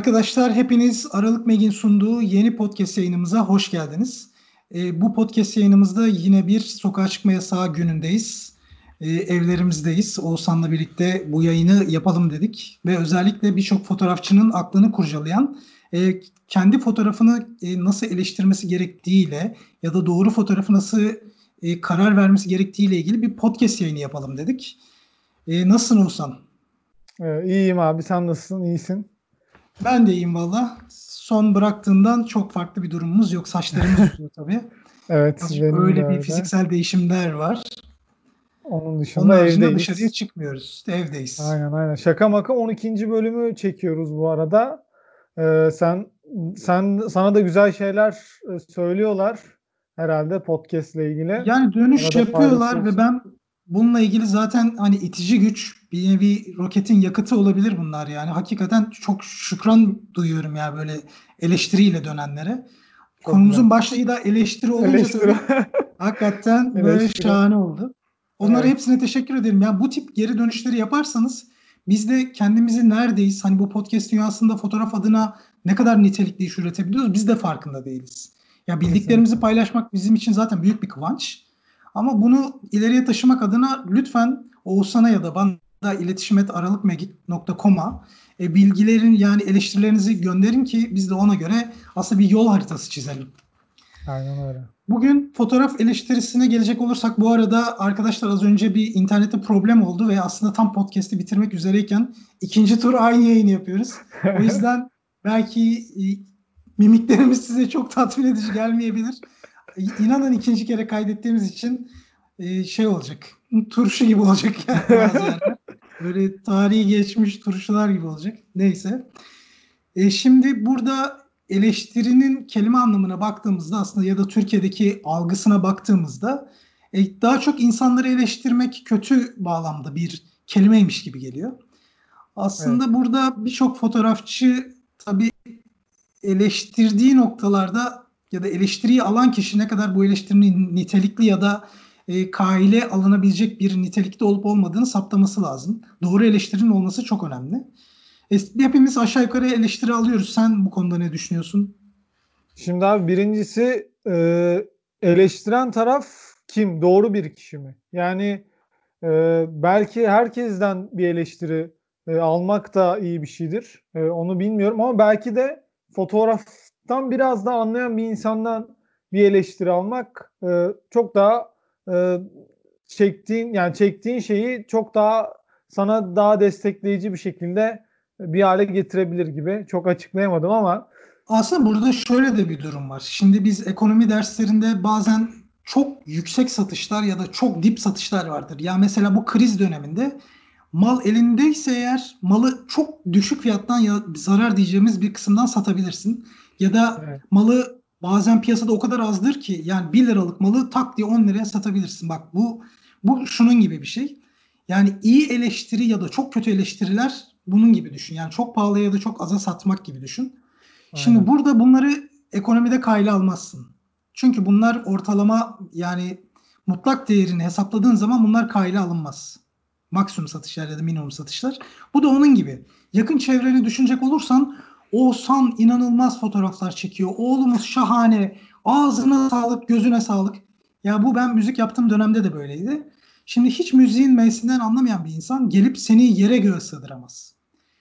Arkadaşlar hepiniz Aralık Meg'in sunduğu yeni podcast yayınımıza hoş geldiniz. E, bu podcast yayınımızda yine bir sokağa çıkma yasağı günündeyiz. E, evlerimizdeyiz. Oğuzhan'la birlikte bu yayını yapalım dedik. Ve özellikle birçok fotoğrafçının aklını kurcalayan, e, kendi fotoğrafını e, nasıl eleştirmesi gerektiğiyle ya da doğru fotoğrafı nasıl e, karar vermesi gerektiğiyle ilgili bir podcast yayını yapalım dedik. E, nasılsın Oğuzhan? Ee, iyiyim abi sen nasılsın? İyisin. Ben de iyiyim valla. Son bıraktığından çok farklı bir durumumuz yok. Saçlarımız uzuyor tabii. evet. Benim öyle bir fiziksel değişimler var. Onun dışında Onun evdeyiz. dışarıya çıkmıyoruz. İşte evdeyiz. Aynen aynen. Şaka maka 12. bölümü çekiyoruz bu arada. Ee, sen sen sana da güzel şeyler e, söylüyorlar herhalde podcast ile ilgili. Yani dönüş Arada yapıyorlar ve ben bununla ilgili zaten hani itici güç bir nevi roketin yakıtı olabilir bunlar yani. Hakikaten çok şükran duyuyorum ya böyle eleştiriyle dönenlere. Çok Konumuzun güzel. başlığı da eleştiri olunca eleştiri. hakikaten böyle eleştiri. şahane oldu. Onlara evet. hepsine teşekkür ederim. Yani bu tip geri dönüşleri yaparsanız biz de kendimizi neredeyiz? Hani bu podcast dünyasında fotoğraf adına ne kadar nitelikli iş üretebiliyoruz biz de farkında değiliz. Ya bildiklerimizi paylaşmak bizim için zaten büyük bir kıvanç. Ama bunu ileriye taşımak adına lütfen Oğuzhan'a ya da bana da iletişim et aralıkmegik.com'a e, bilgilerin yani eleştirilerinizi gönderin ki biz de ona göre aslında bir yol haritası çizelim. Aynen öyle. Bugün fotoğraf eleştirisine gelecek olursak bu arada arkadaşlar az önce bir internette problem oldu ve aslında tam podcast'i bitirmek üzereyken ikinci tur aynı yayını yapıyoruz. O yüzden belki e, mimiklerimiz size çok tatmin edici gelmeyebilir. İnanın ikinci kere kaydettiğimiz için e, şey olacak. Turşu gibi olacak yani Böyle tarihi geçmiş turşular gibi olacak. Neyse. E, şimdi burada eleştirinin kelime anlamına baktığımızda aslında ya da Türkiye'deki algısına baktığımızda e, daha çok insanları eleştirmek kötü bağlamda bir kelimeymiş gibi geliyor. Aslında evet. burada birçok fotoğrafçı tabii eleştirdiği noktalarda ya da eleştiriyi alan kişi ne kadar bu eleştirinin nitelikli ya da e, kaile alınabilecek bir nitelikte olup olmadığını saptaması lazım. Doğru eleştirinin olması çok önemli. E, hepimiz aşağı yukarı eleştiri alıyoruz. Sen bu konuda ne düşünüyorsun? Şimdi abi birincisi e, eleştiren taraf kim? Doğru bir kişi mi? Yani e, belki herkesten bir eleştiri e, almak da iyi bir şeydir. E, onu bilmiyorum ama belki de fotoğraftan biraz da anlayan bir insandan bir eleştiri almak e, çok daha e, çektiğin yani çektiğin şeyi çok daha sana daha destekleyici bir şekilde bir hale getirebilir gibi. Çok açıklayamadım ama aslında burada şöyle de bir durum var. Şimdi biz ekonomi derslerinde bazen çok yüksek satışlar ya da çok dip satışlar vardır. Ya mesela bu kriz döneminde mal elindeyse eğer malı çok düşük fiyattan ya zarar diyeceğimiz bir kısımdan satabilirsin. Ya da evet. malı bazen piyasada o kadar azdır ki yani 1 liralık malı tak diye 10 liraya satabilirsin. Bak bu bu şunun gibi bir şey. Yani iyi eleştiri ya da çok kötü eleştiriler bunun gibi düşün. Yani çok pahalı ya da çok aza satmak gibi düşün. Aynen. Şimdi burada bunları ekonomide kayla almazsın. Çünkü bunlar ortalama yani mutlak değerini hesapladığın zaman bunlar kayla alınmaz maksimum satışlar ya da minimum satışlar. Bu da onun gibi. Yakın çevreni düşünecek olursan Oğuzhan inanılmaz fotoğraflar çekiyor. Oğlumuz şahane. Ağzına sağlık, gözüne sağlık. Ya bu ben müzik yaptığım dönemde de böyleydi. Şimdi hiç müziğin mevsiminden anlamayan bir insan gelip seni yere göğe sığdıramaz.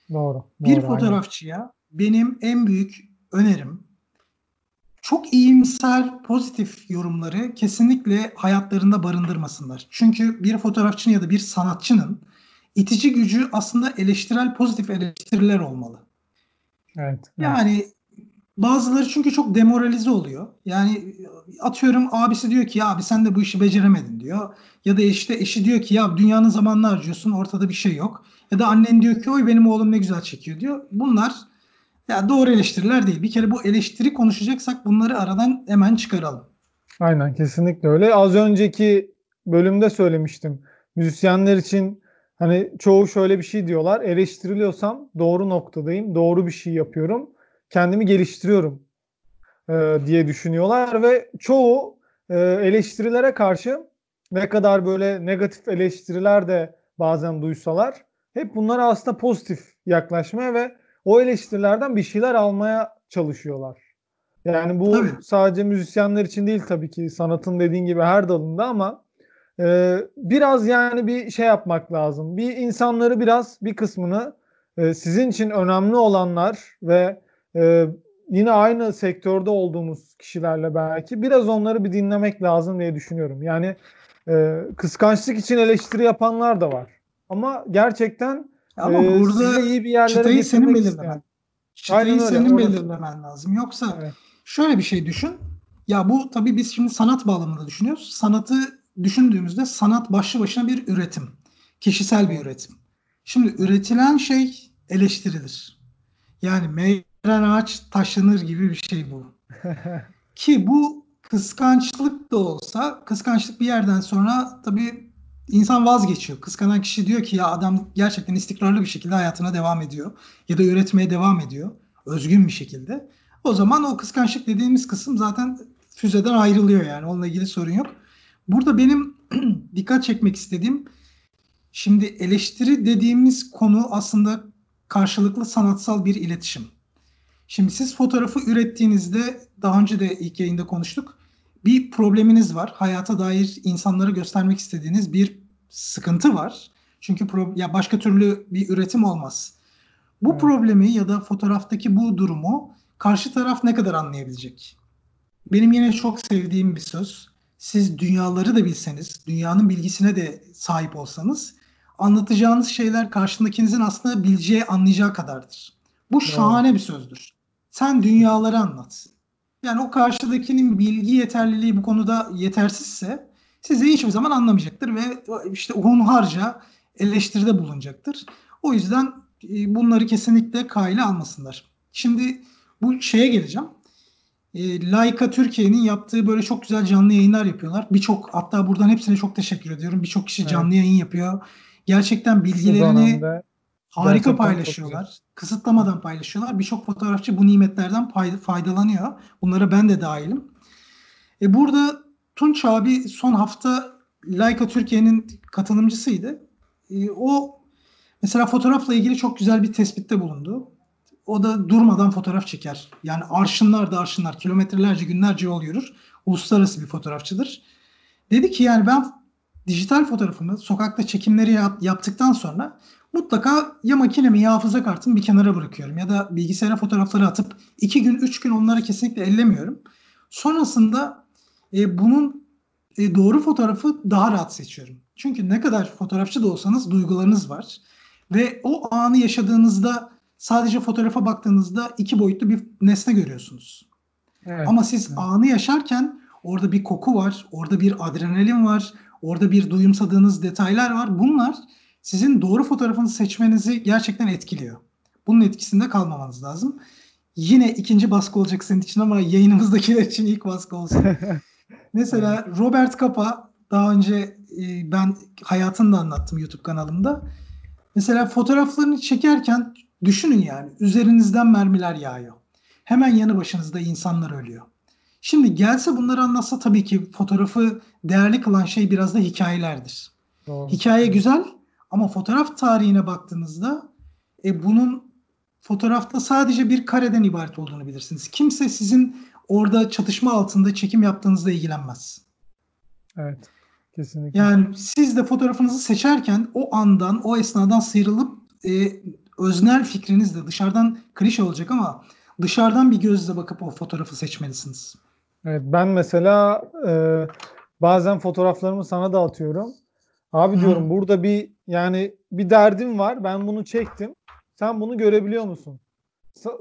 Doğru. doğru bir fotoğrafçıya aynen. benim en büyük önerim çok iyimser, pozitif yorumları kesinlikle hayatlarında barındırmasınlar. Çünkü bir fotoğrafçının ya da bir sanatçının itici gücü aslında eleştirel, pozitif eleştiriler olmalı. Evet. Yani evet. bazıları çünkü çok demoralize oluyor. Yani atıyorum abisi diyor ki ya abi sen de bu işi beceremedin diyor. Ya da işte eşi diyor ki ya dünyanın zamanını harcıyorsun ortada bir şey yok. Ya da annen diyor ki oy benim oğlum ne güzel çekiyor diyor. Bunlar ya doğru eleştiriler değil. Bir kere bu eleştiri konuşacaksak bunları aradan hemen çıkaralım. Aynen kesinlikle öyle. Az önceki bölümde söylemiştim. Müzisyenler için hani çoğu şöyle bir şey diyorlar. Eleştiriliyorsam doğru noktadayım. Doğru bir şey yapıyorum. Kendimi geliştiriyorum e, diye düşünüyorlar ve çoğu e, eleştirilere karşı ne kadar böyle negatif eleştiriler de bazen duysalar hep bunlara aslında pozitif yaklaşmaya ve o eleştirilerden bir şeyler almaya çalışıyorlar. Yani bu tabii. sadece müzisyenler için değil tabii ki sanatın dediğin gibi her dalında ama e, biraz yani bir şey yapmak lazım. Bir insanları biraz bir kısmını e, sizin için önemli olanlar ve e, yine aynı sektörde olduğumuz kişilerle belki biraz onları bir dinlemek lazım diye düşünüyorum. Yani e, kıskançlık için eleştiri yapanlar da var. Ama gerçekten ama e, burada iyi bir yerlere çıtayı senin belirlemen. Çıtayı senin belirlemen lazım. Yoksa evet. şöyle bir şey düşün. Ya bu tabii biz şimdi sanat bağlamında düşünüyoruz. Sanatı düşündüğümüzde sanat başlı başına bir üretim. Kişisel bir üretim. Şimdi üretilen şey eleştirilir. Yani meyren ağaç taşlanır gibi bir şey bu. Ki bu kıskançlık da olsa kıskançlık bir yerden sonra tabii insan vazgeçiyor. Kıskanan kişi diyor ki ya adam gerçekten istikrarlı bir şekilde hayatına devam ediyor ya da üretmeye devam ediyor özgün bir şekilde. O zaman o kıskançlık dediğimiz kısım zaten füzeden ayrılıyor yani onunla ilgili sorun yok. Burada benim dikkat çekmek istediğim şimdi eleştiri dediğimiz konu aslında karşılıklı sanatsal bir iletişim. Şimdi siz fotoğrafı ürettiğinizde daha önce de ilk yayında konuştuk. Bir probleminiz var. Hayata dair insanlara göstermek istediğiniz bir sıkıntı var. Çünkü pro- ya başka türlü bir üretim olmaz. Bu evet. problemi ya da fotoğraftaki bu durumu karşı taraf ne kadar anlayabilecek? Benim yine çok sevdiğim bir söz. Siz dünyaları da bilseniz, dünyanın bilgisine de sahip olsanız anlatacağınız şeyler karşındakinizin aslında bileceği, anlayacağı kadardır. Bu şahane evet. bir sözdür. Sen dünyaları anlat. Yani o karşıdakinin bilgi yeterliliği bu konuda yetersizse sizi hiçbir zaman anlamayacaktır ve işte hunharca eleştiride bulunacaktır. O yüzden e, bunları kesinlikle kayla almasınlar. Şimdi bu şeye geleceğim. E, Laika Türkiye'nin yaptığı böyle çok güzel canlı yayınlar yapıyorlar. Birçok hatta buradan hepsine çok teşekkür ediyorum. Birçok kişi evet. canlı yayın yapıyor. Gerçekten bilgilerini harika paylaşıyorlar. Kısıtlamadan paylaşıyorlar. Birçok fotoğrafçı bu nimetlerden faydalanıyor. Bunlara ben de dahilim. E burada Tunç abi son hafta Leica Türkiye'nin katılımcısıydı. E, o mesela fotoğrafla ilgili çok güzel bir tespitte bulundu. O da durmadan fotoğraf çeker. Yani arşınlar da arşınlar, kilometrelerce, günlerce yol yürür. Uluslararası bir fotoğrafçıdır. Dedi ki yani ben dijital fotoğrafımı sokakta çekimleri yap, yaptıktan sonra mutlaka ya makinemi ya hafıza kartımı bir kenara bırakıyorum ya da bilgisayara fotoğrafları atıp iki gün üç gün onları kesinlikle ellemiyorum. Sonrasında e, bunun e, doğru fotoğrafı daha rahat seçiyorum. Çünkü ne kadar fotoğrafçı da olsanız duygularınız var. Ve o anı yaşadığınızda sadece fotoğrafa baktığınızda iki boyutlu bir nesne görüyorsunuz. Evet. Ama siz evet. anı yaşarken orada bir koku var, orada bir adrenalin var, orada bir duyumsadığınız detaylar var. Bunlar sizin doğru fotoğrafını seçmenizi gerçekten etkiliyor. Bunun etkisinde kalmamanız lazım. Yine ikinci baskı olacak senin için ama yayınımızdakiler için ilk baskı olsun. Mesela Robert Capa daha önce e, ben hayatını da anlattım YouTube kanalımda. Mesela fotoğraflarını çekerken düşünün yani üzerinizden mermiler yağıyor. Hemen yanı başınızda insanlar ölüyor. Şimdi gelse bunları anlatsa tabii ki fotoğrafı değerli kılan şey biraz da hikayelerdir. Doğru. Hikaye güzel ama fotoğraf tarihine baktığınızda e, bunun fotoğrafta sadece bir kareden ibaret olduğunu bilirsiniz. Kimse sizin orada çatışma altında çekim yaptığınızda ilgilenmez. Evet. Kesinlikle. Yani siz de fotoğrafınızı seçerken o andan, o esnadan sıyrılıp e, öznel fikrinizle dışarıdan klişe olacak ama dışarıdan bir gözle bakıp o fotoğrafı seçmelisiniz. Evet ben mesela e, bazen fotoğraflarımı sana da atıyorum. Abi diyorum Hı. burada bir yani bir derdim var. Ben bunu çektim. Sen bunu görebiliyor musun?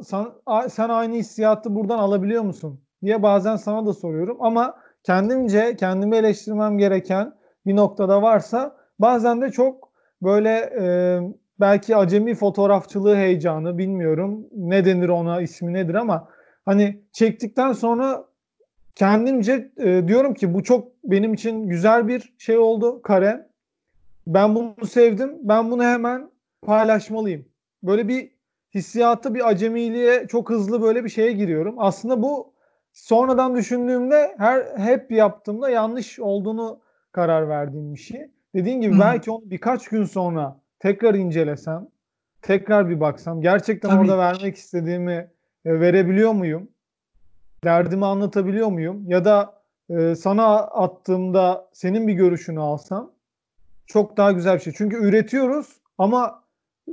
Sen, sen aynı hissiyatı buradan alabiliyor musun? diye bazen sana da soruyorum ama kendimce kendimi eleştirmem gereken bir noktada varsa bazen de çok böyle e, belki acemi fotoğrafçılığı heyecanı bilmiyorum ne denir ona ismi nedir ama hani çektikten sonra kendimce e, diyorum ki bu çok benim için güzel bir şey oldu kare. Ben bunu sevdim. Ben bunu hemen paylaşmalıyım. Böyle bir hissiyatı bir acemiliğe çok hızlı böyle bir şeye giriyorum. Aslında bu sonradan düşündüğümde her hep yaptığımda yanlış olduğunu karar verdiğim bir şey. Dediğim gibi belki onu birkaç gün sonra tekrar incelesem, tekrar bir baksam gerçekten Tabii. orada vermek istediğimi e, verebiliyor muyum? Derdimi anlatabiliyor muyum? Ya da e, sana attığımda senin bir görüşünü alsam çok daha güzel bir şey. Çünkü üretiyoruz ama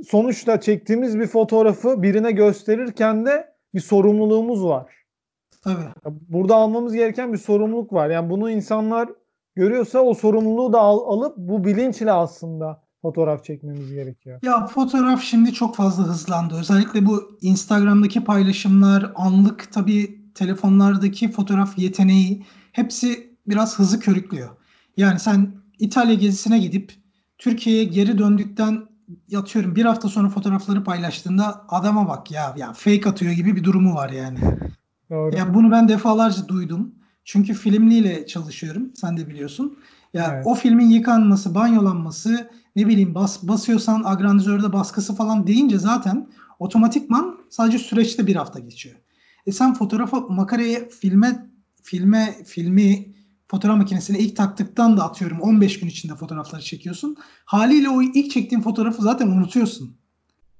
sonuçta çektiğimiz bir fotoğrafı birine gösterirken de bir sorumluluğumuz var. Tabii. Burada almamız gereken bir sorumluluk var. Yani bunu insanlar görüyorsa o sorumluluğu da al, alıp bu bilinçle aslında fotoğraf çekmemiz gerekiyor. Ya fotoğraf şimdi çok fazla hızlandı. Özellikle bu Instagram'daki paylaşımlar, anlık tabii telefonlardaki fotoğraf yeteneği hepsi biraz hızı körüklüyor. Yani sen İtalya gezisine gidip Türkiye'ye geri döndükten yatıyorum bir hafta sonra fotoğrafları paylaştığında adama bak ya ya fake atıyor gibi bir durumu var yani. Doğru. Ya bunu ben defalarca duydum. Çünkü filmliyle çalışıyorum. Sen de biliyorsun. Ya Evet. o filmin yıkanması, banyolanması, ne bileyim bas, basıyorsan agrandizörde baskısı falan deyince zaten otomatikman sadece süreçte bir hafta geçiyor. E sen fotoğrafa, makaraya, filme, filme, filmi fotoğraf makinesine ilk taktıktan da atıyorum 15 gün içinde fotoğrafları çekiyorsun. Haliyle o ilk çektiğin fotoğrafı zaten unutuyorsun.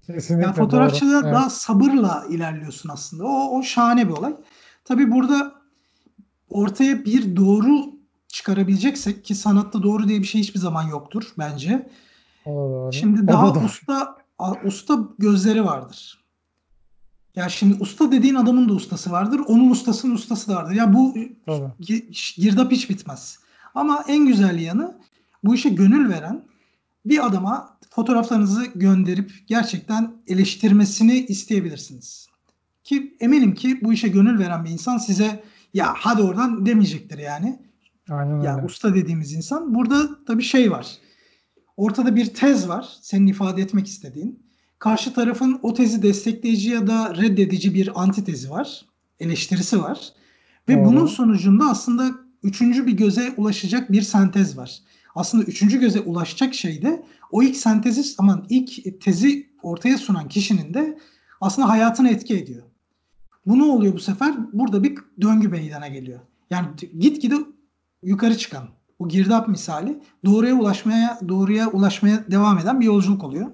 Kesinlikle Yani fotoğrafçıda doğru. Evet. daha sabırla ilerliyorsun aslında. O, o şahane bir olay. Tabii burada ortaya bir doğru çıkarabileceksek ki sanatta doğru diye bir şey hiçbir zaman yoktur bence. O da doğru. Şimdi daha da doğru. usta usta gözleri vardır. Ya şimdi usta dediğin adamın da ustası vardır. Onun ustasının ustası vardır. Ya bu gi- girdap hiç bitmez. Ama en güzel yanı bu işe gönül veren bir adama fotoğraflarınızı gönderip gerçekten eleştirmesini isteyebilirsiniz. Ki eminim ki bu işe gönül veren bir insan size ya hadi oradan demeyecektir yani. Aynen Ya öyle. usta dediğimiz insan. Burada tabii şey var. Ortada bir tez var. Senin ifade etmek istediğin. Karşı tarafın o tezi destekleyici ya da reddedici bir antitezi var. Eleştirisi var. Ve Doğru. bunun sonucunda aslında üçüncü bir göze ulaşacak bir sentez var. Aslında üçüncü göze ulaşacak şey de o ilk sentezi aman ilk tezi ortaya sunan kişinin de aslında hayatına etki ediyor. Bu ne oluyor bu sefer? Burada bir döngü meydana geliyor. Yani gitgide yukarı çıkan bu girdap misali doğruya ulaşmaya doğruya ulaşmaya devam eden bir yolculuk oluyor.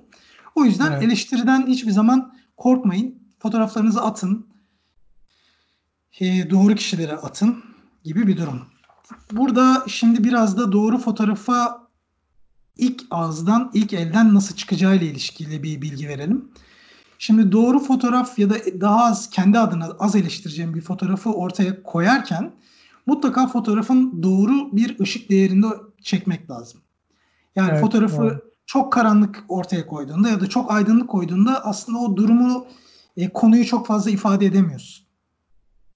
O yüzden Evet. eleştiriden hiçbir zaman korkmayın. Fotoğraflarınızı atın. Ee, doğru kişilere atın gibi bir durum. Burada şimdi biraz da doğru fotoğrafa ilk ağızdan, ilk elden nasıl çıkacağı ile ilişkili bir bilgi verelim. Şimdi doğru fotoğraf ya da daha az kendi adına az eleştireceğim bir fotoğrafı ortaya koyarken mutlaka fotoğrafın doğru bir ışık değerinde çekmek lazım. Yani Evet, fotoğrafı doğru. çok karanlık ortaya koyduğunda ya da çok aydınlık koyduğunda aslında o durumu e, konuyu çok fazla ifade edemiyorsun.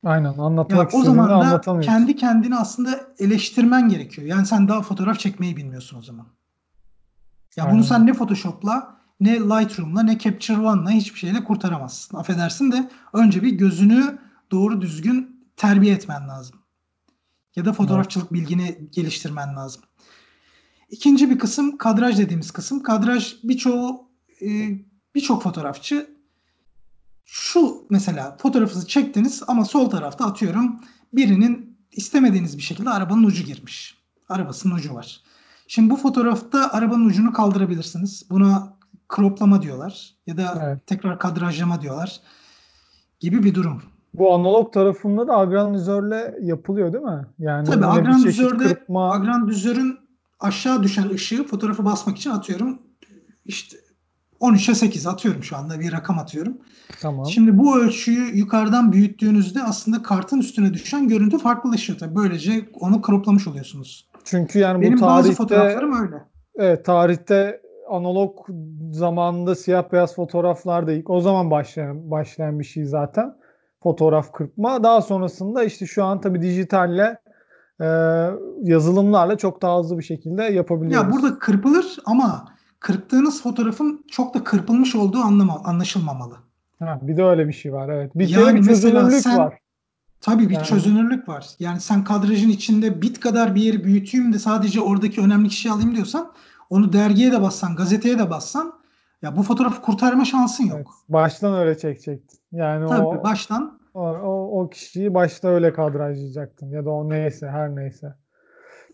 Aynen anlatmak o istediğini zaman da kendi kendini aslında eleştirmen gerekiyor. Yani sen daha fotoğraf çekmeyi bilmiyorsun o zaman. Ya bunu Aynen. sen ne Photoshop'la ne Lightroom'la ne Capture One'la hiçbir şeyle kurtaramazsın. Affedersin de önce bir gözünü doğru düzgün terbiye etmen lazım. Ya da fotoğrafçılık bilgini geliştirmen lazım. İkinci bir kısım kadraj dediğimiz kısım. Kadraj birçoğu e, birçok fotoğrafçı şu mesela fotoğrafınızı çektiniz ama sol tarafta atıyorum birinin istemediğiniz bir şekilde arabanın ucu girmiş. Arabasının ucu var. Şimdi bu fotoğrafta arabanın ucunu kaldırabilirsiniz. Buna croplama diyorlar ya da Evet. tekrar kadrajlama diyorlar gibi bir durum. Bu analog tarafında da agrandizörle yapılıyor değil mi? Yani Tabii agrandizörde kırpma agrandizörün aşağı düşen ışığı fotoğrafı basmak için atıyorum işte 13'e 8 atıyorum şu anda bir rakam atıyorum. tamam. Şimdi bu ölçüyü yukarıdan büyüttüğünüzde aslında kartın üstüne düşen görüntü farklılaşıyor tabii. Böylece onu croplamış oluyorsunuz. Çünkü yani Benim bu bazı tarihte fotoğraflarım öyle. evet tarihte analog zamanında siyah beyaz fotoğraflar da ilk o zaman başlayan başlayan bir şey zaten. Fotoğraf kırpma. Daha sonrasında işte şu an tabii dijitalle e, yazılımlarla çok daha hızlı bir şekilde yapabiliyoruz. Ya burada kırpılır ama kırptığınız fotoğrafın çok da kırpılmış olduğu anlama, anlaşılmamalı. Ha, bir de öyle bir şey var evet. Bir Yani kere bir çözünürlük sen- var. Tabii bir Yani- çözünürlük var. Yani sen kadrajın içinde bit kadar bir yeri büyüteyim de sadece oradaki önemli kişiyi alayım diyorsan onu dergiye de bassan, gazeteye de bassan ya bu fotoğrafı kurtarma şansın yok. Evet, baştan öyle çekecektin. Yani Tabii o, baştan o, o, o kişiyi başta öyle kadrajlayacaktın ya da o neyse her neyse.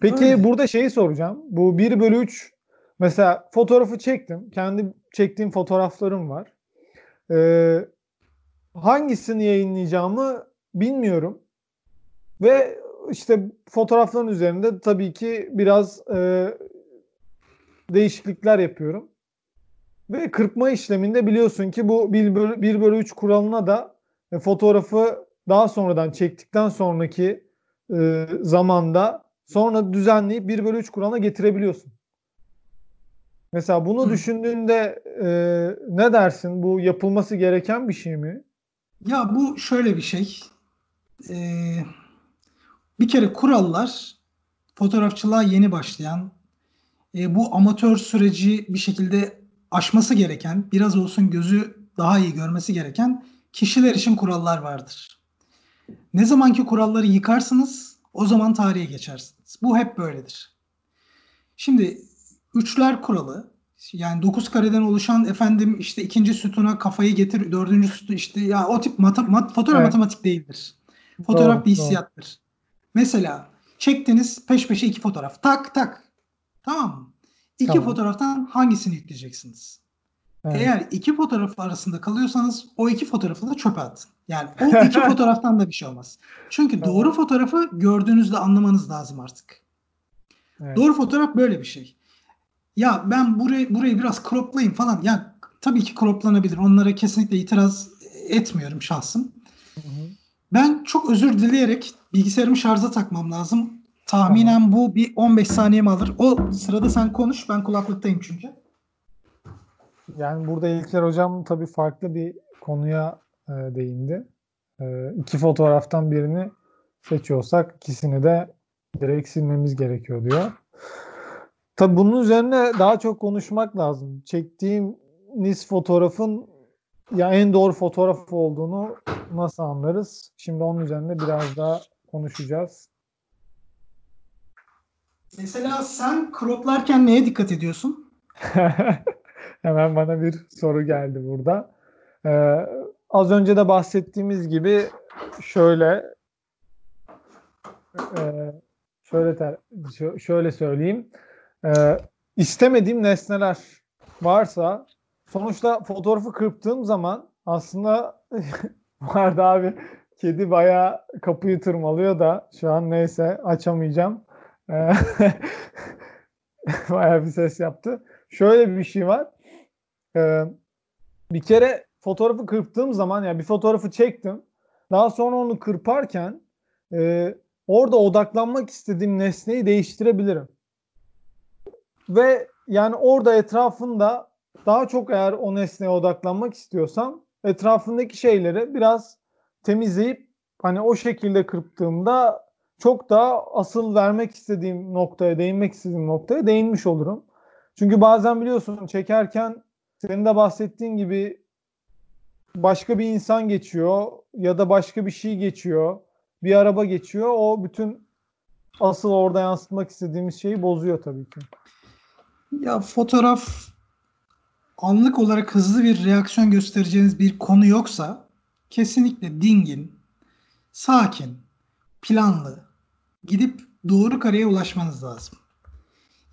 Peki Öyle. burada şeyi soracağım. Bu 1 bölü 3 mesela fotoğrafı çektim. Kendi çektiğim fotoğraflarım var. Ee, hangisini yayınlayacağımı bilmiyorum. Ve işte fotoğrafların üzerinde tabii ki biraz e, değişiklikler yapıyorum. Ve kırpma işleminde biliyorsun ki bu 1 bölü, 1 bölü 3 kuralına da e, fotoğrafı daha sonradan çektikten sonraki e, zamanda sonra düzenleyip 1 bölü 3 kuralına getirebiliyorsun. Mesela bunu Hı. düşündüğünde e, ne dersin? Bu yapılması gereken bir şey mi? Ya bu şöyle bir şey. Ee, bir kere kurallar fotoğrafçılığa yeni başlayan e, bu amatör süreci bir şekilde aşması gereken, biraz olsun gözü daha iyi görmesi gereken kişiler için kurallar vardır. Ne zamanki kuralları yıkarsınız o zaman tarihe geçersiniz. Bu hep böyledir. Şimdi üçler kuralı yani dokuz kareden oluşan efendim işte ikinci sütuna kafayı getir dördüncü sütun işte ya o tip mat, mat fotoğraf evet. matematik değildir. Fotoğraf doğru, bir hissiyattır. Doğru. Mesela çektiniz peş peşe iki fotoğraf tak tak tamam mı? İki tamam. fotoğraftan hangisini yükleyeceksiniz? Evet. Eğer iki fotoğraf arasında kalıyorsanız o iki fotoğrafı da çöpe atın. Yani o iki fotoğraftan da bir şey olmaz. Çünkü tamam. doğru fotoğrafı gördüğünüzde anlamanız lazım artık. Evet. Doğru fotoğraf böyle bir şey. Ya ben burayı burayı biraz croplayayım falan. Yani tabii ki croplanabilir. Onlara kesinlikle itiraz etmiyorum şahsım. Hı hı. Ben çok özür dileyerek bilgisayarımı şarja takmam lazım. Tahminen tamam. bu bir 15 saniyemi alır. O sırada sen konuş. Ben kulaklıktayım çünkü. Yani burada İlker Hocam tabii farklı bir konuya e, değindi. E, iki fotoğraftan birini seçiyorsak ikisini de direkt silmemiz gerekiyor diyor. Tabii bunun üzerine daha çok konuşmak lazım. Çektiğimiz fotoğrafın ya en doğru fotoğraf olduğunu nasıl anlarız? Şimdi onun üzerine biraz daha konuşacağız. Mesela sen croplarken neye dikkat ediyorsun? Hemen bana bir soru geldi burada. Ee, az önce de bahsettiğimiz gibi şöyle e, şöyle ter, şöyle söyleyeyim. E, istemediğim nesneler varsa sonuçta fotoğrafı kırptığım zaman aslında vardı abi kedi bayağı kapıyı tırmalıyor da şu an neyse açamayacağım. Ee, bayağı bir ses yaptı. Şöyle bir şey var. Ee, bir kere fotoğrafı kırptığım zaman yani bir fotoğrafı çektim. Daha sonra onu kırparken e, orada odaklanmak istediğim nesneyi değiştirebilirim. Ve yani orada etrafında daha çok eğer o nesneye odaklanmak istiyorsam etrafındaki şeyleri biraz temizleyip hani o şekilde kırptığımda çok daha asıl vermek istediğim noktaya, değinmek istediğim noktaya değinmiş olurum. Çünkü bazen biliyorsun çekerken senin de bahsettiğin gibi başka bir insan geçiyor ya da başka bir şey geçiyor. Bir araba geçiyor. O bütün asıl orada yansıtmak istediğimiz şeyi bozuyor tabii ki. Ya fotoğraf anlık olarak hızlı bir reaksiyon göstereceğiniz bir konu yoksa kesinlikle dingin, sakin, planlı, gidip doğru kareye ulaşmanız lazım.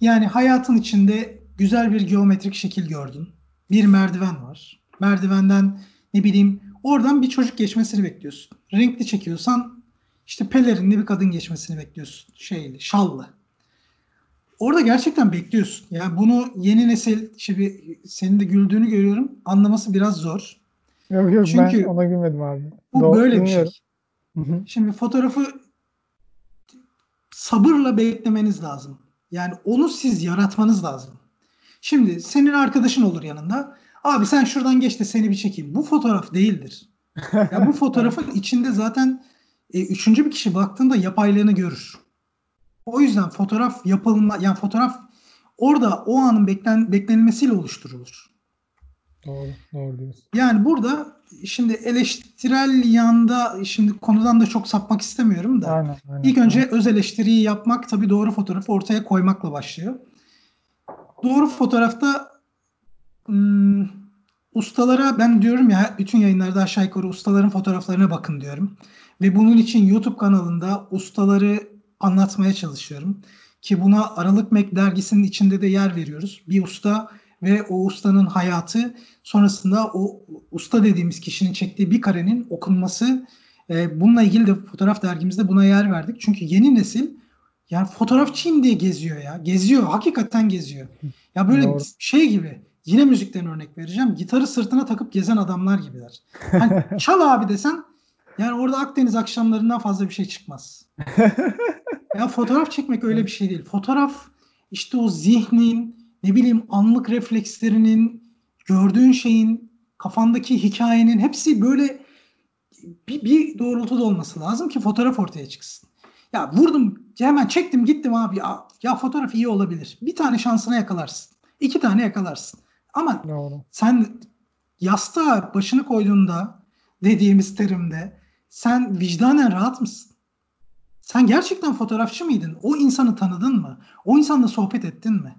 Yani hayatın içinde güzel bir geometrik şekil gördün. Bir merdiven var. Merdivenden ne bileyim oradan bir çocuk geçmesini bekliyorsun. Renkli çekiyorsan işte pelerinli bir kadın geçmesini bekliyorsun. Şeyli, şallı. Orada gerçekten bekliyorsun. Yani bunu yeni nesil, şimdi senin de güldüğünü görüyorum. Anlaması biraz zor. Yok yok Çünkü ben ona gülmedim abi. Bu Doğru, böyle bilmiyorum. bir şey. Hı hı. Şimdi fotoğrafı sabırla beklemeniz lazım. Yani onu siz yaratmanız lazım. Şimdi senin arkadaşın olur yanında. Abi sen şuradan geç de seni bir çekeyim. Bu fotoğraf değildir. ya bu fotoğrafın içinde zaten e, üçüncü bir kişi baktığında yapaylığını görür. O yüzden fotoğraf yapılma yani fotoğraf orada o anın beklen, beklenilmesiyle oluşturulur. Doğru, doğru diyorsun. Yani burada şimdi eleştirel yanda şimdi konudan da çok sapmak istemiyorum da. Aynen, aynen. İlk önce öz eleştiriyi yapmak tabii doğru fotoğrafı ortaya koymakla başlıyor. Doğru fotoğrafta ım, hmm, ustalara ben diyorum ya bütün yayınlarda aşağı yukarı ustaların fotoğraflarına bakın diyorum. Ve bunun için YouTube kanalında ustaları anlatmaya çalışıyorum. Ki buna Aralık Mek dergisinin içinde de yer veriyoruz. Bir usta ve o ustanın hayatı sonrasında o usta dediğimiz kişinin çektiği bir karenin okunması e, bununla ilgili de fotoğraf dergimizde buna yer verdik. Çünkü yeni nesil yani fotoğrafçıyım diye geziyor ya. Geziyor. Hakikaten geziyor. Ya böyle Doğru. şey gibi yine müzikten örnek vereceğim. Gitarı sırtına takıp gezen adamlar gibiler. Hani çal abi desen yani orada Akdeniz akşamlarından fazla bir şey çıkmaz. ya fotoğraf çekmek öyle bir şey değil. Fotoğraf işte o zihnin ne bileyim anlık reflekslerinin gördüğün şeyin kafandaki hikayenin hepsi böyle bir, bir doğrultuda olması lazım ki fotoğraf ortaya çıksın. Ya vurdum hemen çektim gittim abi ya, ya fotoğraf iyi olabilir. Bir tane şansına yakalarsın. iki tane yakalarsın. Ama Doğru. sen yastığa başını koyduğunda dediğimiz terimde sen vicdanen rahat mısın? Sen gerçekten fotoğrafçı mıydın? O insanı tanıdın mı? O insanla sohbet ettin mi?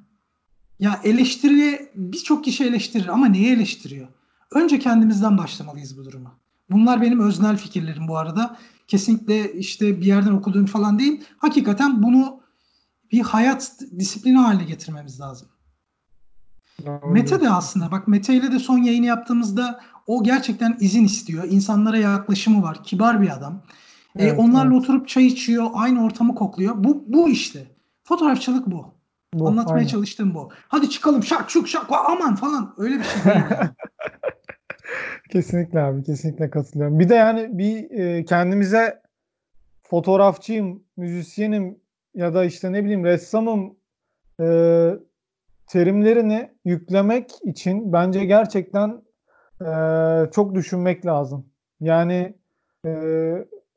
Ya eleştiri birçok kişi eleştirir ama neyi eleştiriyor? Önce kendimizden başlamalıyız bu duruma. Bunlar benim öznel fikirlerim bu arada. Kesinlikle işte bir yerden okuduğum falan değil. Hakikaten bunu bir hayat disiplini haline getirmemiz lazım. Mete de aslında bak Mete ile de son yayını yaptığımızda o gerçekten izin istiyor. İnsanlara yaklaşımı var. Kibar bir adam. E, evet, e, onlarla evet. oturup çay içiyor. Aynı ortamı kokluyor. Bu, bu işte. Fotoğrafçılık bu. Bu Anlatmaya aynen. çalıştığım bu. Hadi çıkalım şak şuk şak aman falan. Öyle bir şey değil. Kesinlikle abi. Kesinlikle katılıyorum. Bir de yani bir e, kendimize fotoğrafçıyım, müzisyenim ya da işte ne bileyim ressamım e, terimlerini yüklemek için bence gerçekten e, çok düşünmek lazım. Yani e,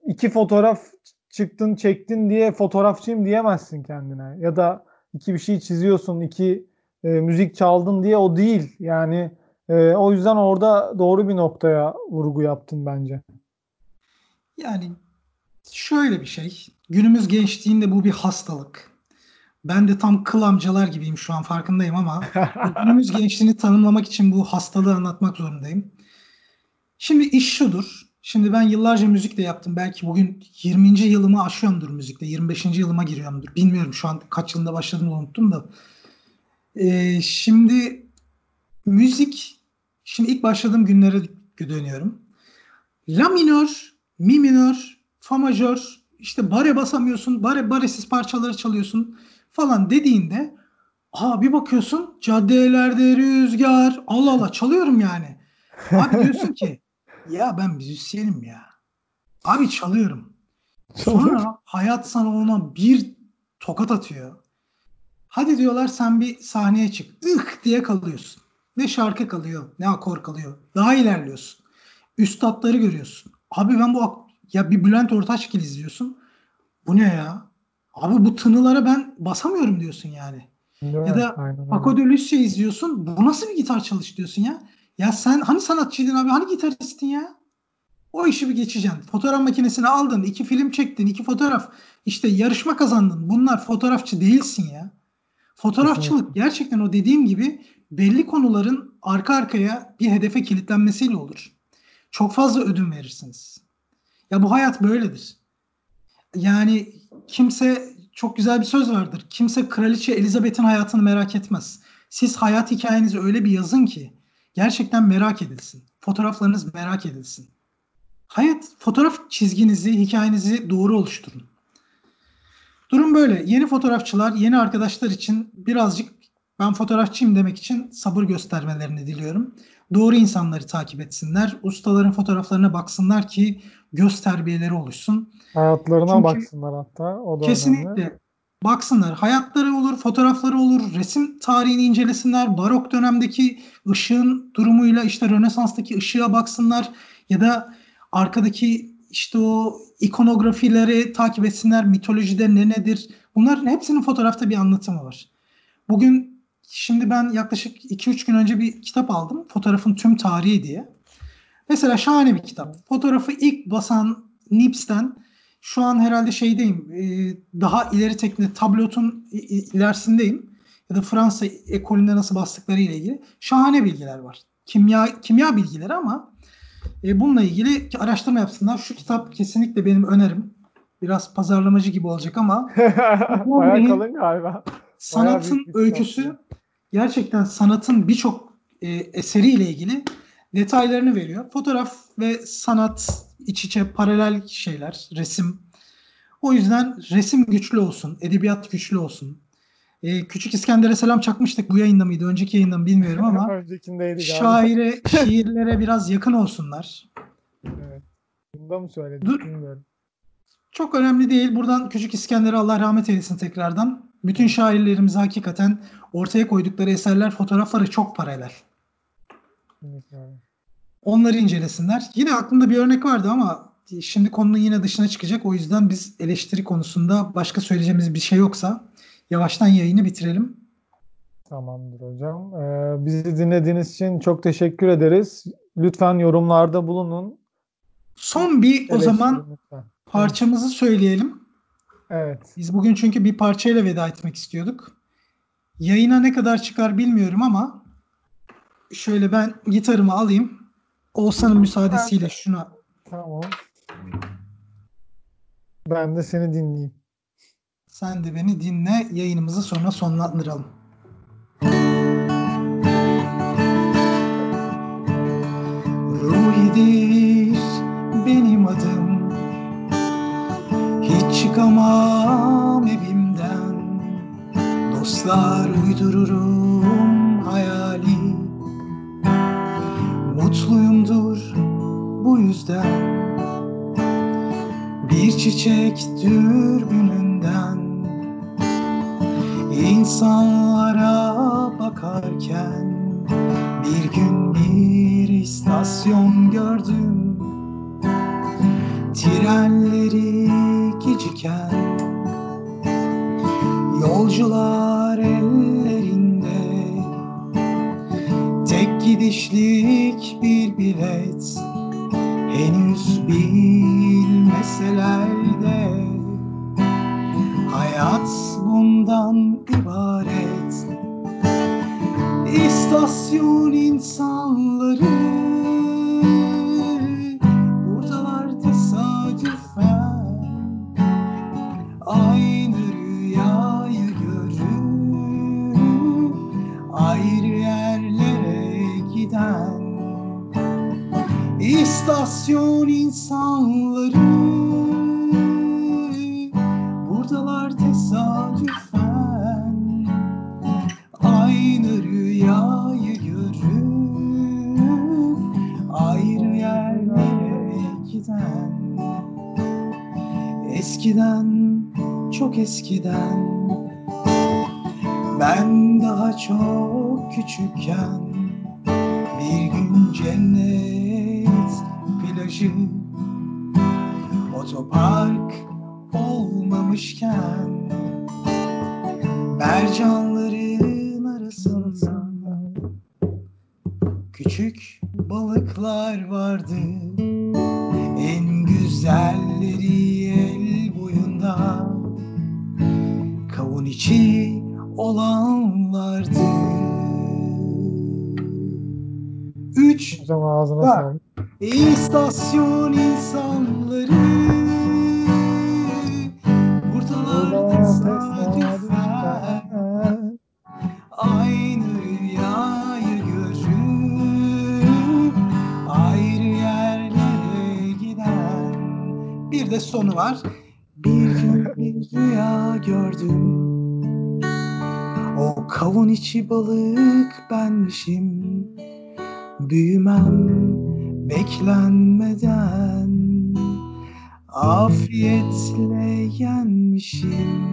iki fotoğraf çıktın çektin diye fotoğrafçıyım diyemezsin kendine. Ya da iki bir şey çiziyorsun, iki e, müzik çaldın diye o değil. Yani e, o yüzden orada doğru bir noktaya vurgu yaptın bence. Yani şöyle bir şey. Günümüz gençliğinde bu bir hastalık. Ben de tam kıl amcalar gibiyim şu an farkındayım ama günümüz gençliğini tanımlamak için bu hastalığı anlatmak zorundayım. Şimdi iş şudur. Şimdi ben yıllarca müzik de yaptım. Belki bugün 20. yılımı aşıyorumdur müzikte. 25. yılıma giriyorumdur. Bilmiyorum şu an kaç yılında başladım unuttum da. Ee, şimdi müzik, şimdi ilk başladığım günlere dönüyorum. La minör, mi minör, fa majör, işte bare basamıyorsun, bare baresiz parçaları çalıyorsun falan dediğinde ha bir bakıyorsun caddelerde rüzgar Allah Allah çalıyorum yani. Abi diyorsun ki ya ben müzisyenim ya. Abi çalıyorum. Sonra hayat sana ona bir tokat atıyor. Hadi diyorlar sen bir sahneye çık. Ih diye kalıyorsun. Ne şarkı kalıyor ne akor kalıyor. Daha ilerliyorsun. Üstadları görüyorsun. Abi ben bu ya bir Bülent Ortaçgil izliyorsun. Bu ne ya? Abi bu tınılara ben basamıyorum diyorsun yani. Evet, ya da Paco de Lucia izliyorsun. Bu nasıl bir gitar çalış diyorsun ya? Ya sen hani sanatçıydın abi? Hani gitaristin ya? O işi bir geçeceksin. Fotoğraf makinesini aldın. iki film çektin. iki fotoğraf. işte yarışma kazandın. Bunlar fotoğrafçı değilsin ya. Fotoğrafçılık gerçekten o dediğim gibi belli konuların arka arkaya bir hedefe kilitlenmesiyle olur. Çok fazla ödün verirsiniz. Ya bu hayat böyledir. Yani kimse çok güzel bir söz vardır. Kimse kraliçe Elizabeth'in hayatını merak etmez. Siz hayat hikayenizi öyle bir yazın ki gerçekten merak edilsin. Fotoğraflarınız merak edilsin. Hayat fotoğraf çizginizi, hikayenizi doğru oluşturun. Durum böyle. Yeni fotoğrafçılar, yeni arkadaşlar için birazcık ben fotoğrafçıyım demek için sabır göstermelerini diliyorum. Doğru insanları takip etsinler. Ustaların fotoğraflarına baksınlar ki göz terbiyeleri oluşsun. Hayatlarına Çünkü baksınlar hatta. O da kesinlikle. Önemli. Baksınlar. Hayatları olur, fotoğrafları olur, resim tarihini incelesinler. Barok dönemdeki ışığın durumuyla işte Rönesans'taki ışığa baksınlar. Ya da arkadaki işte o ikonografileri takip etsinler. Mitolojide ne nedir? Bunların hepsinin fotoğrafta bir anlatımı var. Bugün şimdi ben yaklaşık 2-3 gün önce bir kitap aldım. Fotoğrafın tüm tarihi diye. Mesela şahane bir kitap. Fotoğrafı ilk basan Nips'ten şu an herhalde şeydeyim. E, daha ileri teknik tablotun ilerisindeyim. Ya da Fransa ekolünde nasıl bastıkları ile ilgili şahane bilgiler var. Kimya kimya bilgileri ama e, bununla ilgili araştırma yapsınlar. Şu kitap kesinlikle benim önerim. Biraz pazarlamacı gibi olacak ama Bayağı kalın galiba. Sanatın öyküsü gerçekten sanatın birçok e, eseriyle ilgili detaylarını veriyor. Fotoğraf ve sanat iç içe paralel şeyler, resim. O yüzden resim güçlü olsun, edebiyat güçlü olsun. Ee, Küçük İskender'e selam çakmıştık. Bu yayında mıydı? Önceki yayında mı bilmiyorum ama şaire, şiirlere biraz yakın olsunlar. Evet. Bunda mı söyledin? Dur. Bilmiyorum. Çok önemli değil. Buradan Küçük İskender'e Allah rahmet eylesin tekrardan. Bütün şairlerimiz hakikaten ortaya koydukları eserler, fotoğrafları çok paralel. Bilmiyorum. Onları incelesinler. Yine aklımda bir örnek vardı ama şimdi konunun yine dışına çıkacak. O yüzden biz eleştiri konusunda başka söyleyeceğimiz bir şey yoksa yavaştan yayını bitirelim. Tamamdır hocam. Ee, bizi dinlediğiniz için çok teşekkür ederiz. Lütfen yorumlarda bulunun. Son bir o zaman Eleştirin lütfen. parçamızı söyleyelim. Evet. Biz bugün çünkü bir parçayla veda etmek istiyorduk. Yayına ne kadar çıkar bilmiyorum ama şöyle ben gitarımı alayım. Oğuzhan'ın müsaadesiyle şuna Tamam. Ben de seni dinleyeyim. sen de beni dinle. Yayınımızı sonra sonlandıralım. Ruhidir benim adım Hiç çıkamam evimden Dostlar uydururum bu yüzden Bir çiçek dürbününden İnsanlara bakarken bir gün bir istasyon gördüm. Trenleri geciken Yolcular ellerinde. Tek gidişlik bir bilet Henüz bilmeseler de Hayat bundan ibaret. İstasyon insanları Eskiden çok eskiden. Ben daha çok küçükken Bir gün cennet plajı Otopark olmamışken Mercanların arasında Küçük balıklar vardı. En güzelleri Kavun içi olanlardı Üç. Hocam ağzına Bak. İstasyon insanları Buradalar tesadüfen Aynı rüyayı görür Ayrı yerlere giden Bir de sonu var. Bir gün bir rüya gördüm kavun içi balık benmişim Büyümem beklenmeden Afiyetle yenmişim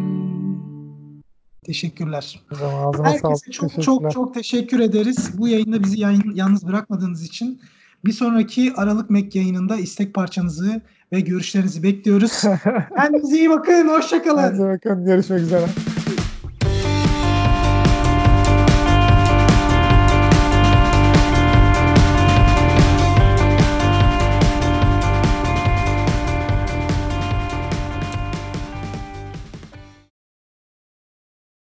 Teşekkürler. Ağzına sağlık. Herkese çok çok Teşekkürler. çok teşekkür ederiz. Bu yayında bizi yayın, yalnız bırakmadığınız için. Bir sonraki Aralık Mek yayınında istek parçanızı ve görüşlerinizi bekliyoruz. Kendinize iyi bakın. Hoşçakalın. Hadi bakalım görüşmek üzere.